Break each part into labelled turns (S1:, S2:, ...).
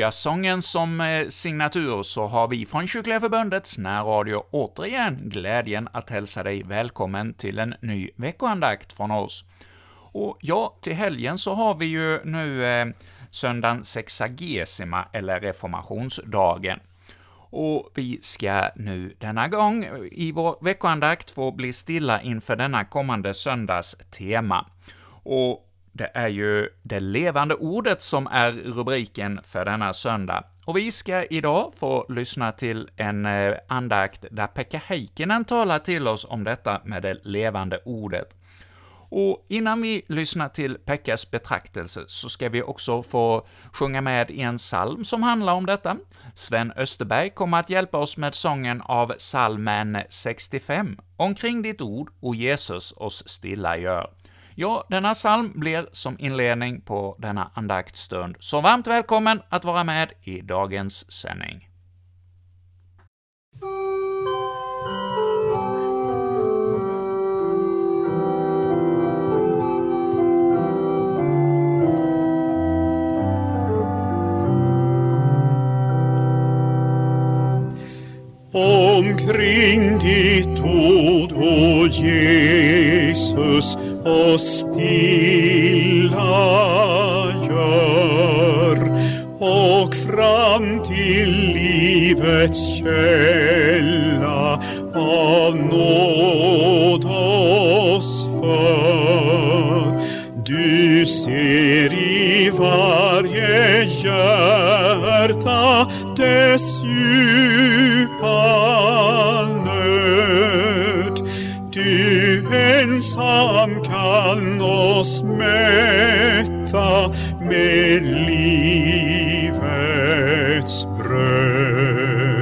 S1: Hallelujasången som eh, signatur så har vi från Kyrkliga Förbundets närradio återigen glädjen att hälsa dig välkommen till en ny veckoandakt från oss. Och ja, till helgen så har vi ju nu eh, söndagen sexagesima, eller reformationsdagen. Och vi ska nu denna gång eh, i vår veckoandakt få bli stilla inför denna kommande söndags tema. Och det är ju det levande ordet som är rubriken för denna söndag. Och vi ska idag få lyssna till en eh, andakt där Pekka Heikkinen talar till oss om detta med det levande ordet. Och innan vi lyssnar till Pekkas betraktelse så ska vi också få sjunga med i en psalm som handlar om detta. Sven Österberg kommer att hjälpa oss med sången av psalmen 65, Omkring ditt ord, och Jesus oss stilla gör. Ja, denna psalm blir som inledning på denna andaktstund, så varmt välkommen att vara med i dagens sändning.
S2: Omkring ditt ord, o Jesus, och stilla gör och fram till livets källa mätta med livets bröd.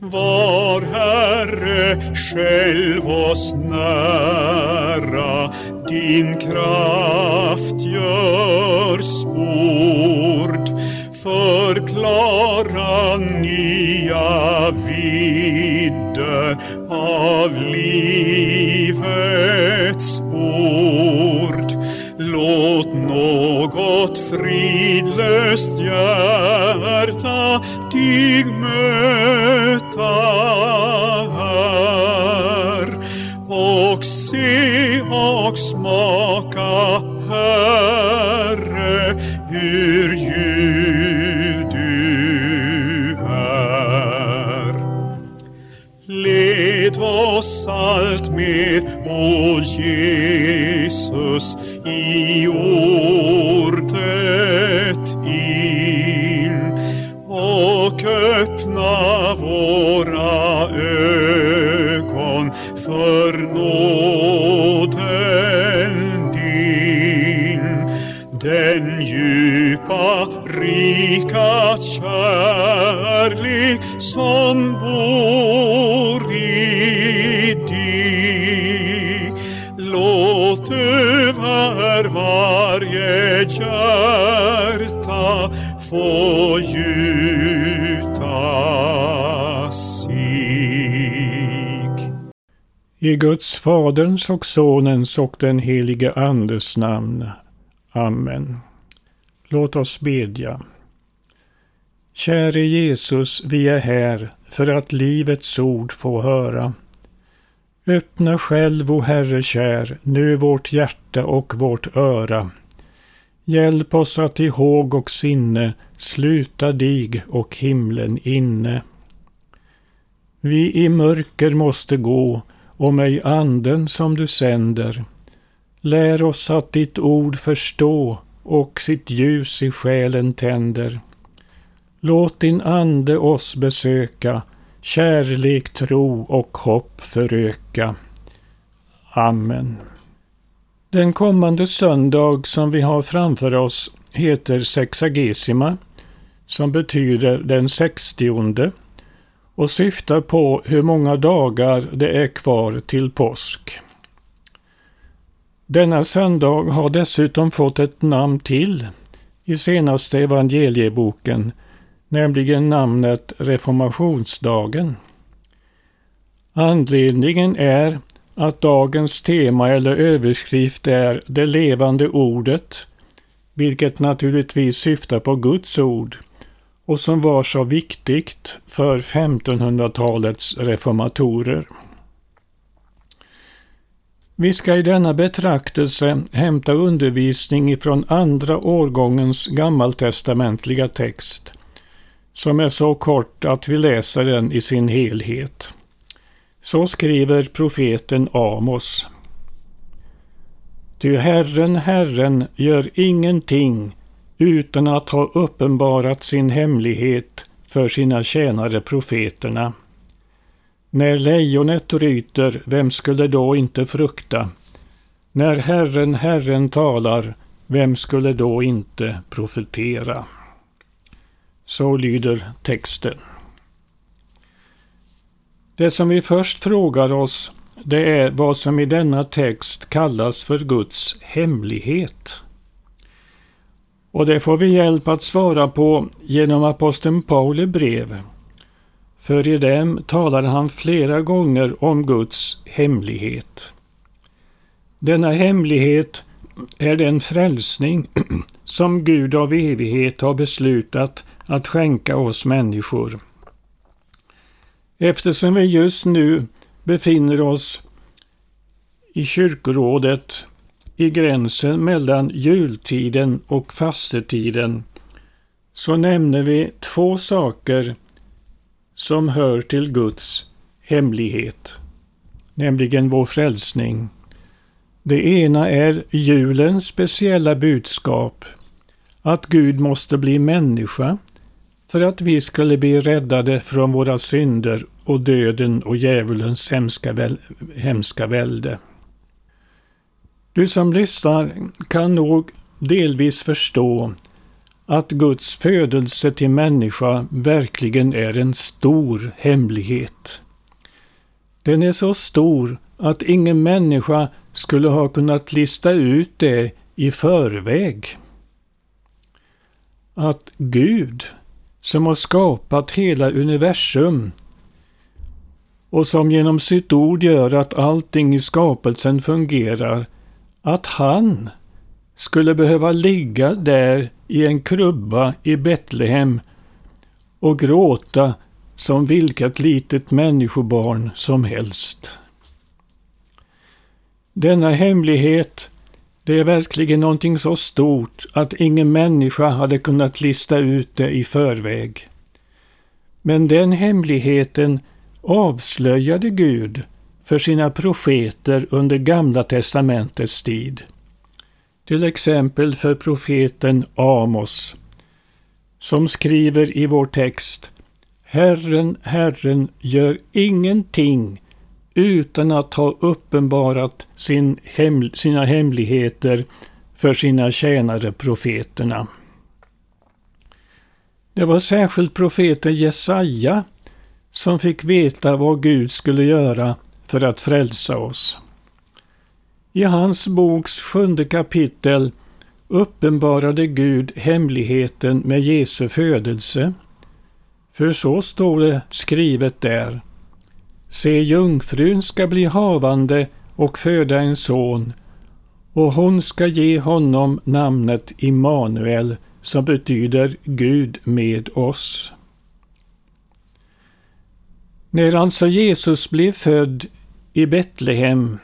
S2: Var Herre själv oss nära, din kraft gör spord, förklara nya vidder Låt fridlöst hjärta dig möta här och se och smaka, Herre, hur ljuv du är. Led oss allt mer, o Jesus, i år öppna våra ögon för nåden din. Den djupa, rika kärlek som bor i dig. Låt över varje hjärta få
S3: I Guds Faderns och Sonens och den helige Andes namn. Amen. Låt oss bedja. Käre Jesus, vi är här för att livets ord få höra. Öppna själv, o Herre kär, nu vårt hjärta och vårt öra. Hjälp oss att i håg och sinne sluta dig och himlen inne. Vi i mörker måste gå, och mig anden som du sänder. Lär oss att ditt ord förstå och sitt ljus i själen tänder. Låt din ande oss besöka, kärlek, tro och hopp föröka. Amen. Den kommande söndag som vi har framför oss heter Sexagesima, som betyder den sextionde och syftar på hur många dagar det är kvar till påsk. Denna söndag har dessutom fått ett namn till i senaste evangelieboken, nämligen namnet Reformationsdagen. Anledningen är att dagens tema eller överskrift är det levande ordet, vilket naturligtvis syftar på Guds ord och som var så viktigt för 1500-talets reformatorer. Vi ska i denna betraktelse hämta undervisning ifrån andra årgångens gammaltestamentliga text, som är så kort att vi läser den i sin helhet. Så skriver profeten Amos. Ty Herren, Herren gör ingenting utan att ha uppenbarat sin hemlighet för sina tjänare profeterna. När lejonet ryter, vem skulle då inte frukta? När Herren, Herren talar, vem skulle då inte profetera? Så lyder texten. Det som vi först frågar oss, det är vad som i denna text kallas för Guds hemlighet. Och det får vi hjälp att svara på genom aposteln Pauli brev. För i dem talar han flera gånger om Guds hemlighet. Denna hemlighet är den frälsning som Gud av evighet har beslutat att skänka oss människor. Eftersom vi just nu befinner oss i kyrkorådet i gränsen mellan jultiden och fastetiden så nämner vi två saker som hör till Guds hemlighet, nämligen vår frälsning. Det ena är julens speciella budskap, att Gud måste bli människa för att vi skulle bli räddade från våra synder och döden och djävulens hemska, väl, hemska välde. Du som lyssnar kan nog delvis förstå att Guds födelse till människa verkligen är en stor hemlighet. Den är så stor att ingen människa skulle ha kunnat lista ut det i förväg. Att Gud, som har skapat hela universum och som genom sitt ord gör att allting i skapelsen fungerar, att han skulle behöva ligga där i en krubba i Betlehem och gråta som vilket litet människobarn som helst. Denna hemlighet, det är verkligen någonting så stort att ingen människa hade kunnat lista ut det i förväg. Men den hemligheten avslöjade Gud för sina profeter under Gamla testamentets tid. Till exempel för profeten Amos, som skriver i vår text Herren, Herren gör ingenting utan att ha uppenbarat sin hem, sina hemligheter för sina tjänare profeterna. Det var särskilt profeten Jesaja som fick veta vad Gud skulle göra för att frälsa oss. I hans boks sjunde kapitel uppenbarade Gud hemligheten med Jesu födelse. För så står det skrivet där. Se, jungfrun ska bli havande och föda en son och hon ska ge honom namnet Immanuel som betyder Gud med oss. När alltså Jesus blev född i Betlehem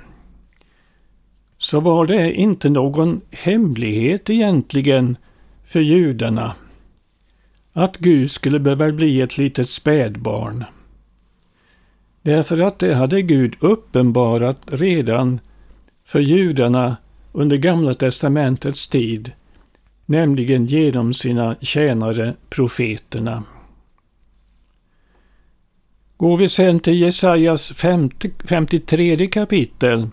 S3: så var det inte någon hemlighet egentligen för judarna att Gud skulle behöva bli ett litet spädbarn. Därför att det hade Gud uppenbarat redan för judarna under Gamla testamentets tid, nämligen genom sina tjänare profeterna. Går vi sen till Jesajas 50, 53 kapitel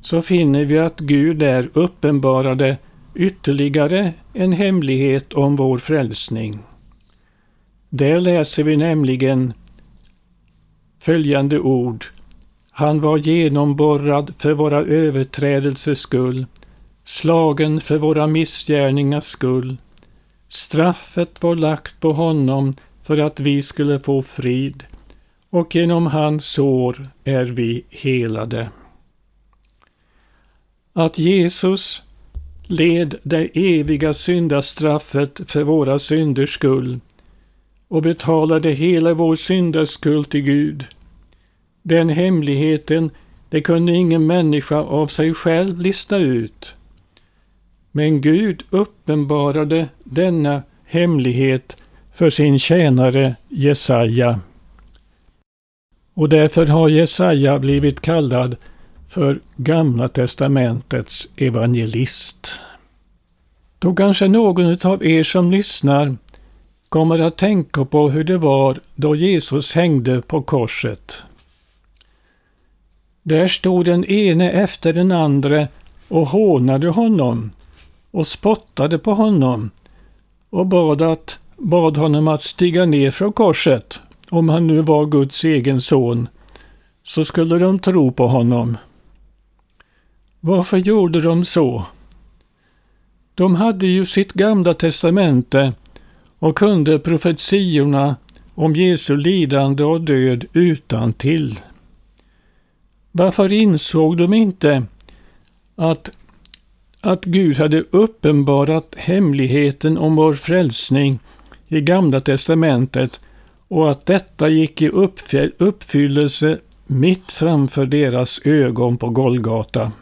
S3: så finner vi att Gud där uppenbarade ytterligare en hemlighet om vår frälsning. Där läser vi nämligen följande ord. Han var genomborrad för våra överträdelsers skull, slagen för våra missgärningars skull. Straffet var lagt på honom för att vi skulle få frid och genom hans sår är vi helade. Att Jesus led det eviga syndastraffet för våra synders skull och betalade hela vår syndaskuld till Gud. Den hemligheten, det kunde ingen människa av sig själv lista ut. Men Gud uppenbarade denna hemlighet för sin tjänare Jesaja. Och därför har Jesaja blivit kallad för Gamla testamentets evangelist. Då kanske någon av er som lyssnar kommer att tänka på hur det var då Jesus hängde på korset. Där stod den ene efter den andra och hånade honom och spottade på honom och bad, att, bad honom att stiga ner från korset, om han nu var Guds egen son, så skulle de tro på honom. Varför gjorde de så? De hade ju sitt gamla testamente och kunde profetiorna om Jesu lidande och död utan till. Varför insåg de inte att, att Gud hade uppenbarat hemligheten om vår frälsning i Gamla testamentet och att detta gick i uppfyllelse mitt framför deras ögon på Golgata?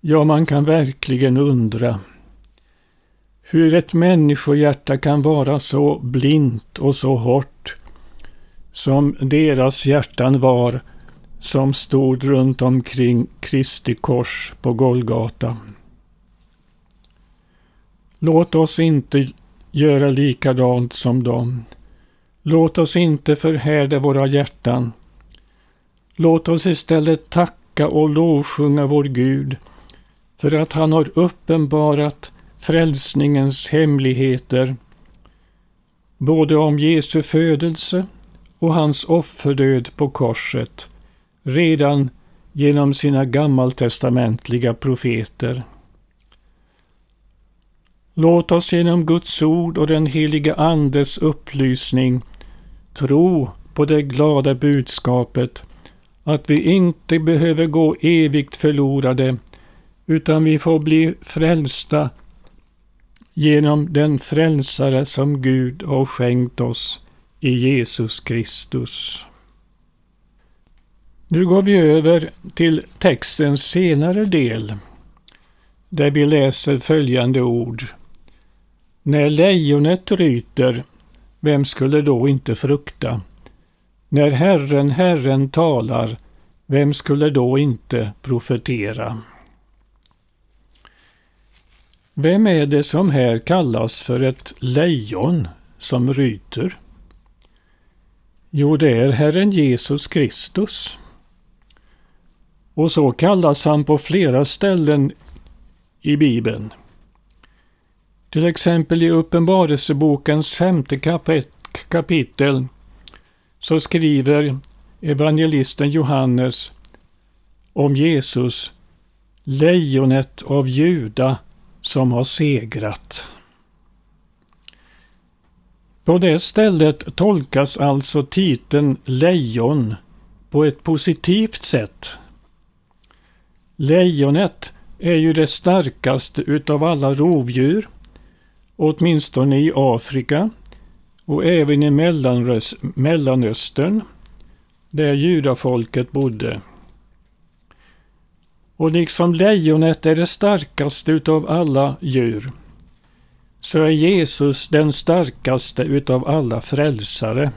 S3: Ja, man kan verkligen undra hur ett människohjärta kan vara så blint och så hårt som deras hjärtan var som stod runt omkring Kristi kors på Golgata. Låt oss inte göra likadant som dem. Låt oss inte förhärda våra hjärtan. Låt oss istället tacka och lovsjunga vår Gud för att han har uppenbarat frälsningens hemligheter, både om Jesu födelse och hans offerdöd på korset, redan genom sina gammaltestamentliga profeter. Låt oss genom Guds ord och den helige Andes upplysning tro på det glada budskapet att vi inte behöver gå evigt förlorade utan vi får bli frälsta genom den frälsare som Gud har skänkt oss i Jesus Kristus. Nu går vi över till textens senare del där vi läser följande ord. När lejonet ryter, vem skulle då inte frukta? När Herren, Herren talar, vem skulle då inte profetera? Vem är det som här kallas för ett lejon som ryter? Jo, det är Herren Jesus Kristus. Och så kallas han på flera ställen i Bibeln. Till exempel i Uppenbarelsebokens femte kapitel så skriver evangelisten Johannes om Jesus, lejonet av Juda som har segrat. På det stället tolkas alltså titeln lejon på ett positivt sätt. Lejonet är ju det starkaste utav alla rovdjur, åtminstone i Afrika och även i Mellanöstern, där judafolket bodde. Och liksom lejonet är det starkaste utav alla djur, så är Jesus den starkaste utav alla frälsare.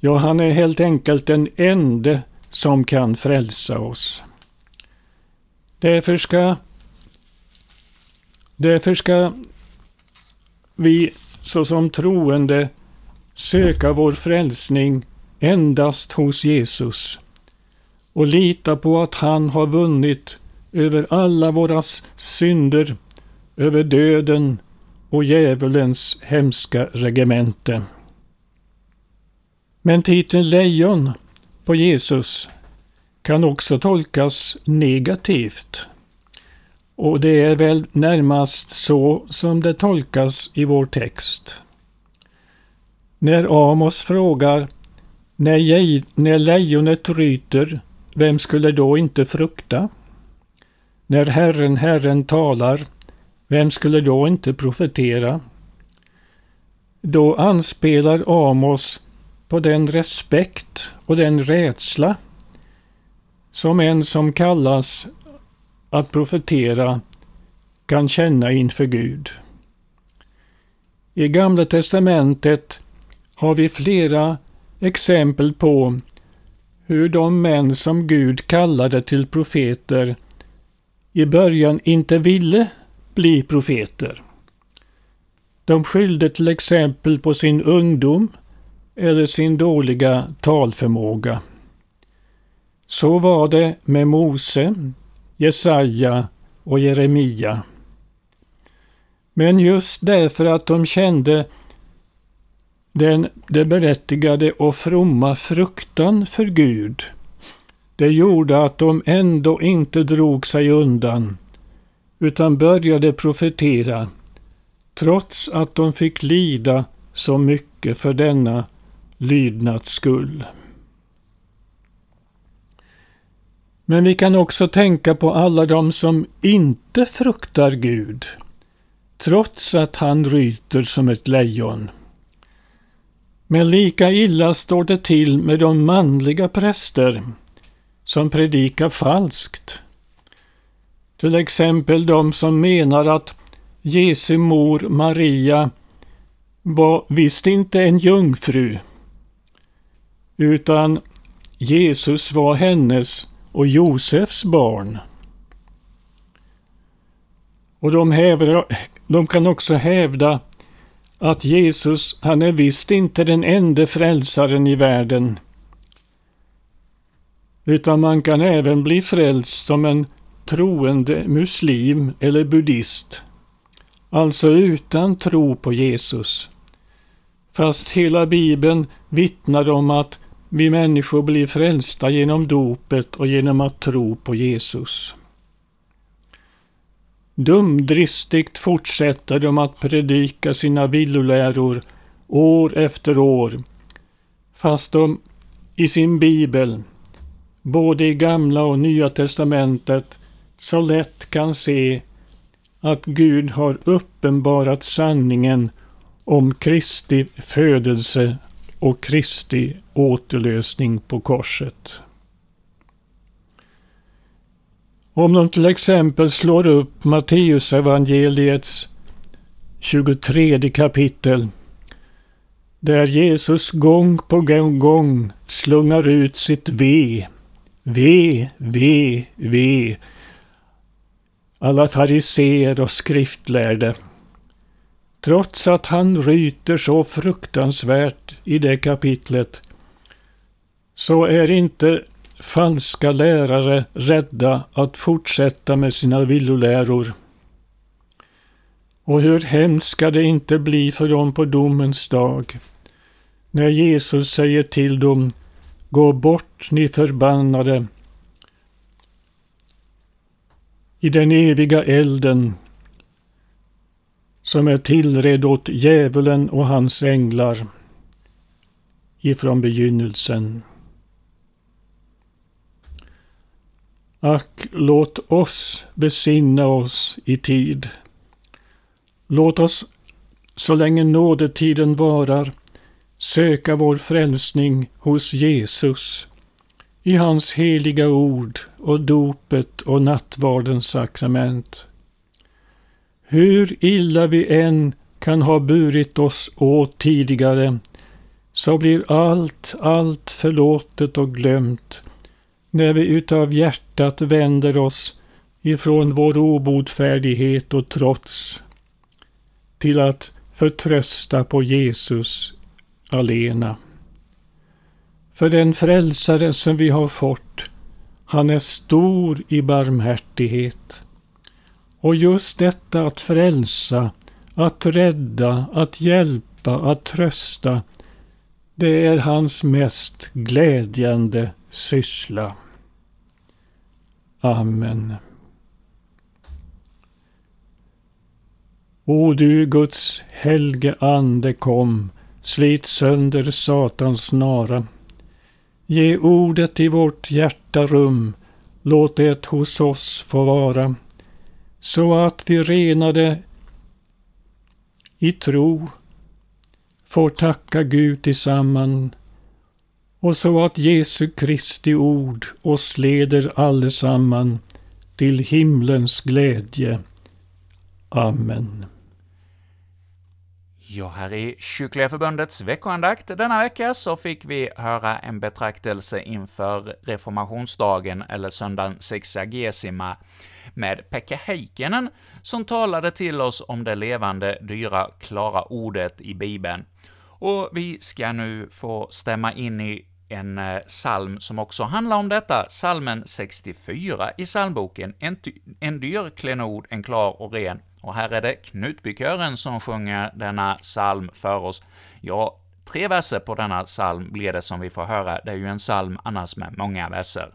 S3: Ja, han är helt enkelt den ende som kan frälsa oss. Därför ska, därför ska vi såsom troende söka vår frälsning endast hos Jesus och lita på att han har vunnit över alla våra synder, över döden och djävulens hemska regemente. Men titeln lejon på Jesus kan också tolkas negativt. Och det är väl närmast så som det tolkas i vår text. När Amos frågar när, när lejonet ryter vem skulle då inte frukta? När Herren, Herren talar, vem skulle då inte profetera? Då anspelar Amos på den respekt och den rädsla som en som kallas att profetera kan känna inför Gud. I Gamla testamentet har vi flera exempel på hur de män som Gud kallade till profeter i början inte ville bli profeter. De skyllde till exempel på sin ungdom eller sin dåliga talförmåga. Så var det med Mose, Jesaja och Jeremia. Men just därför att de kände den, det berättigade och fromma fruktan för Gud, det gjorde att de ändå inte drog sig undan, utan började profetera, trots att de fick lida så mycket för denna lydnads skull. Men vi kan också tänka på alla de som inte fruktar Gud, trots att han ryter som ett lejon. Men lika illa står det till med de manliga präster som predikar falskt. Till exempel de som menar att Jesu mor Maria var visst inte en jungfru, utan Jesus var hennes och Josefs barn. Och de, hävdar, de kan också hävda att Jesus, han är visst inte den enda frälsaren i världen. Utan man kan även bli frälst som en troende muslim eller buddhist. Alltså utan tro på Jesus. Fast hela bibeln vittnar om att vi människor blir frälsta genom dopet och genom att tro på Jesus. Dumdristigt fortsätter de att predika sina villoläror år efter år, fast de i sin bibel, både i Gamla och Nya testamentet, så lätt kan se att Gud har uppenbarat sanningen om Kristi födelse och Kristi återlösning på korset. Om de till exempel slår upp Matteusevangeliets 23 kapitel där Jesus gång på gång slungar ut sitt ve, ve, ve, ve. Alla fariseer och skriftlärde. Trots att han ryter så fruktansvärt i det kapitlet så är inte falska lärare rädda att fortsätta med sina villoläror. Och hur hemskt ska det inte bli för dem på domens dag, när Jesus säger till dem Gå bort, ni förbannade, i den eviga elden som är tillredd åt djävulen och hans änglar ifrån begynnelsen. Ack, låt oss besinna oss i tid. Låt oss, så länge nådetiden varar, söka vår frälsning hos Jesus, i hans heliga ord och dopet och nattvardens sakrament. Hur illa vi än kan ha burit oss åt tidigare, så blir allt, allt förlåtet och glömt när vi utav hjärtat vänder oss ifrån vår obotfärdighet och trots till att förtrösta på Jesus alena. För den frälsare som vi har fått, han är stor i barmhärtighet. Och just detta att frälsa, att rädda, att hjälpa, att trösta, det är hans mest glädjande syssla. Amen. O du Guds helge Ande kom, slit sönder Satans snara. Ge ordet i vårt hjärta rum, låt det hos oss få vara, så att vi renade i tro får tacka Gud tillsammans och så att Jesu Kristi ord oss leder allesamman till himlens glädje. Amen.
S1: Ja, här i Kyrkliga Förbundets veckoandakt denna vecka så fick vi höra en betraktelse inför reformationsdagen, eller söndagen sexagesima, med Pekka Heikkinen, som talade till oss om det levande, dyra, klara ordet i Bibeln. Och vi ska nu få stämma in i en eh, psalm som också handlar om detta, psalmen 64 i psalmboken, en, en dyr klenod, en klar och ren. Och här är det Knutbykören som sjunger denna psalm för oss. Ja, tre verser på denna psalm blir det som vi får höra, det är ju en psalm annars med många verser.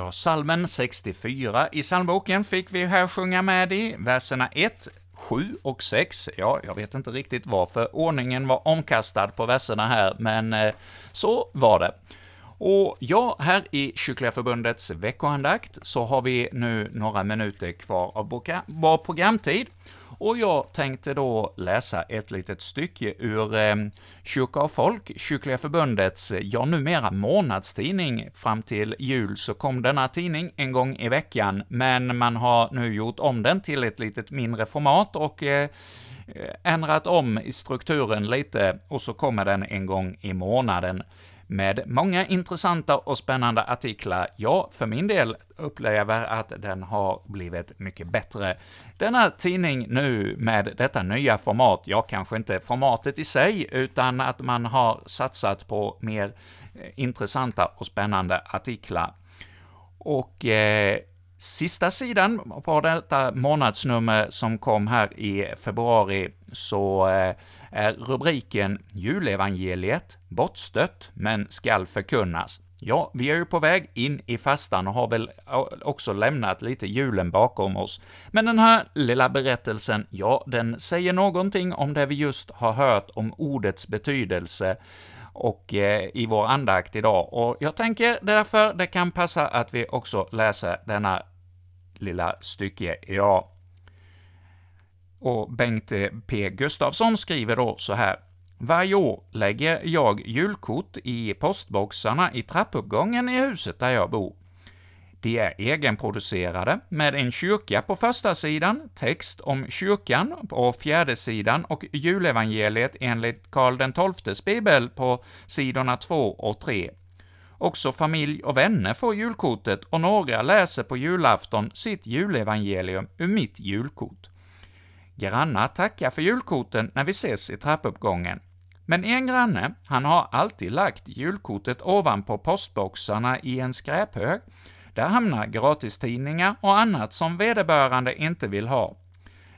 S1: Ja, salmen 64 i psalmboken fick vi här sjunga med i, verserna 1, 7 och 6. Ja, jag vet inte riktigt varför ordningen var omkastad på verserna här, men eh, så var det. Och ja, här i Kyrkliga Förbundets veckoandakt så har vi nu några minuter kvar av vår programtid, och jag tänkte då läsa ett litet stycke ur eh, Kyrka och Folk, Kyrkliga Förbundets, ja numera månadstidning. Fram till jul så kom denna tidning en gång i veckan, men man har nu gjort om den till ett litet mindre format och eh, eh ändrat om i strukturen lite, och så kommer den en gång i månaden med många intressanta och spännande artiklar. Jag för min del upplever att den har blivit mycket bättre. Denna tidning nu med detta nya format, ja, kanske inte formatet i sig, utan att man har satsat på mer eh, intressanta och spännande artiklar. Och eh, sista sidan på detta månadsnummer som kom här i februari, så eh, är rubriken ”Julevangeliet, bortstött, men skall förkunnas”. Ja, vi är ju på väg in i fastan och har väl också lämnat lite julen bakom oss. Men den här lilla berättelsen, ja, den säger någonting om det vi just har hört om ordets betydelse, och eh, i vår andakt idag. Och jag tänker därför det kan passa att vi också läser denna lilla stycke idag. Och Bengt P. Gustafsson skriver då så här. Varje år lägger jag julkort i postboxarna i trappuppgången i huset där jag bor. De är egenproducerade, med en kyrka på första sidan, text om kyrkan på fjärde sidan och julevangeliet enligt Karl XIIs bibel på sidorna 2 och 3. Också familj och vänner får julkortet och några läser på julafton sitt julevangelium ur mitt julkort. Grannar tackar för julkorten när vi ses i trappuppgången. Men en granne, han har alltid lagt julkortet ovanpå postboxarna i en skräphög, där hamnar gratistidningar och annat som vederbörande inte vill ha.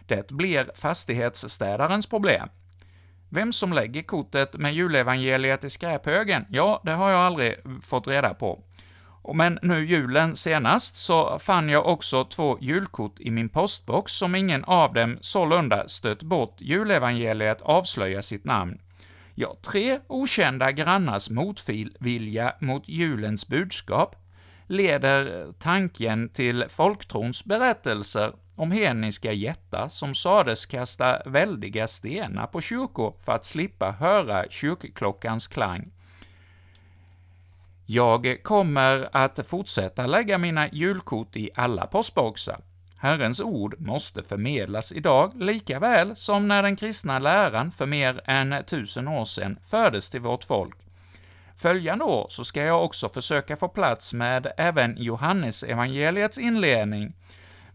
S1: Det blir fastighetsstädarens problem. Vem som lägger kortet med julevangeliet i skräphögen, ja, det har jag aldrig fått reda på. Men nu julen senast så fann jag också två julkort i min postbox som ingen av dem sålunda stött bort julevangeliet avslöja sitt namn. Ja, tre okända grannars motvilja mot julens budskap leder tanken till folktrons berättelser om hedniska jättar som sades kasta väldiga stenar på kyrkor för att slippa höra kyrkklockans klang. Jag kommer att fortsätta lägga mina julkort i alla postboxar. Herrens ord måste förmedlas idag, lika väl som när den kristna läran för mer än tusen år sedan fördes till vårt folk. Följande år så ska jag också försöka få plats med även Johannes evangeliets inledning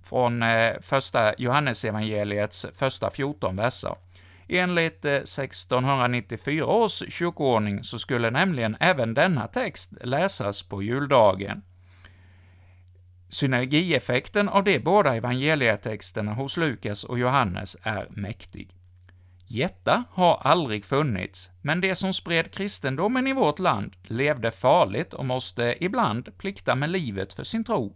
S1: från eh, första Johannesevangeliets första 14 verser. Enligt eh, 1694 års kyrkoordning så skulle nämligen även denna text läsas på juldagen. Synergieffekten av de båda evangelietexterna hos Lukas och Johannes är mäktig. Jätta har aldrig funnits, men de som spred kristendomen i vårt land levde farligt och måste ibland plikta med livet för sin tro.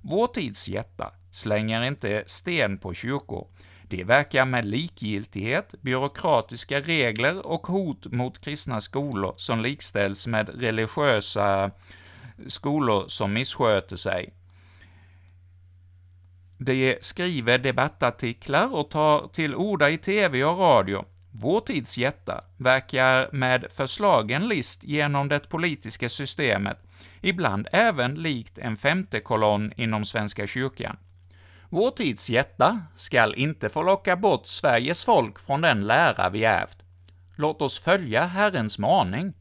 S1: Vår tids jätta slänger inte sten på kyrkor. De verkar med likgiltighet, byråkratiska regler och hot mot kristna skolor som likställs med religiösa skolor som missköter sig. De skriver debattartiklar och tar till orda i TV och radio. Vår tids jättar verkar med förslagen list genom det politiska systemet, ibland även likt en femte kolonn inom Svenska kyrkan. Vår tids jättar skall inte få locka bort Sveriges folk från den lära vi ärvt. Låt oss följa Herrens maning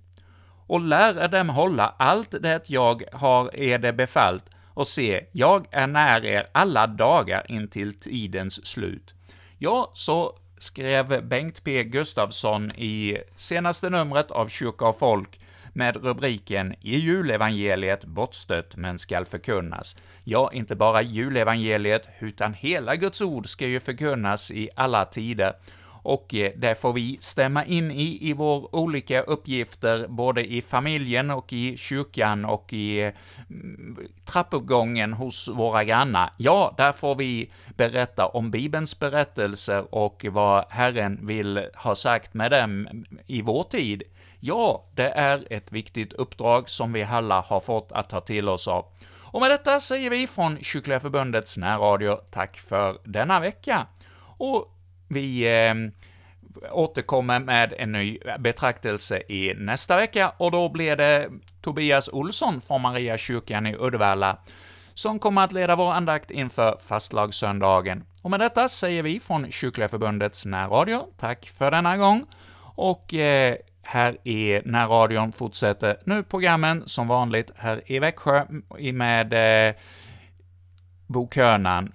S1: och lära dem hålla allt det jag har eder befallt, och se, jag är när er alla dagar intill tidens slut. Ja, så skrev Bengt P. Gustafsson i senaste numret av Kyrka och Folk med rubriken ”I julevangeliet bortstött men skall förkunnas”. Ja, inte bara julevangeliet, utan hela Guds ord ska ju förkunnas i alla tider och eh, det får vi stämma in i, i våra olika uppgifter, både i familjen och i kyrkan och i mm, trappuppgången hos våra grannar. Ja, där får vi berätta om Bibelns berättelser och vad Herren vill ha sagt med dem i vår tid. Ja, det är ett viktigt uppdrag som vi alla har fått att ta till oss av. Och med detta säger vi från Kyrkliga Förbundets närradio tack för denna vecka. Och vi eh, återkommer med en ny betraktelse i nästa vecka, och då blir det Tobias Olsson från Maria kyrkan i Uddevalla som kommer att leda vår andakt inför fastlagssöndagen. Och med detta säger vi från Kyrkliga Förbundets närradio tack för denna gång, och eh, här i närradion fortsätter. Nu programmen som vanligt här i Växjö med eh, bokhörnan.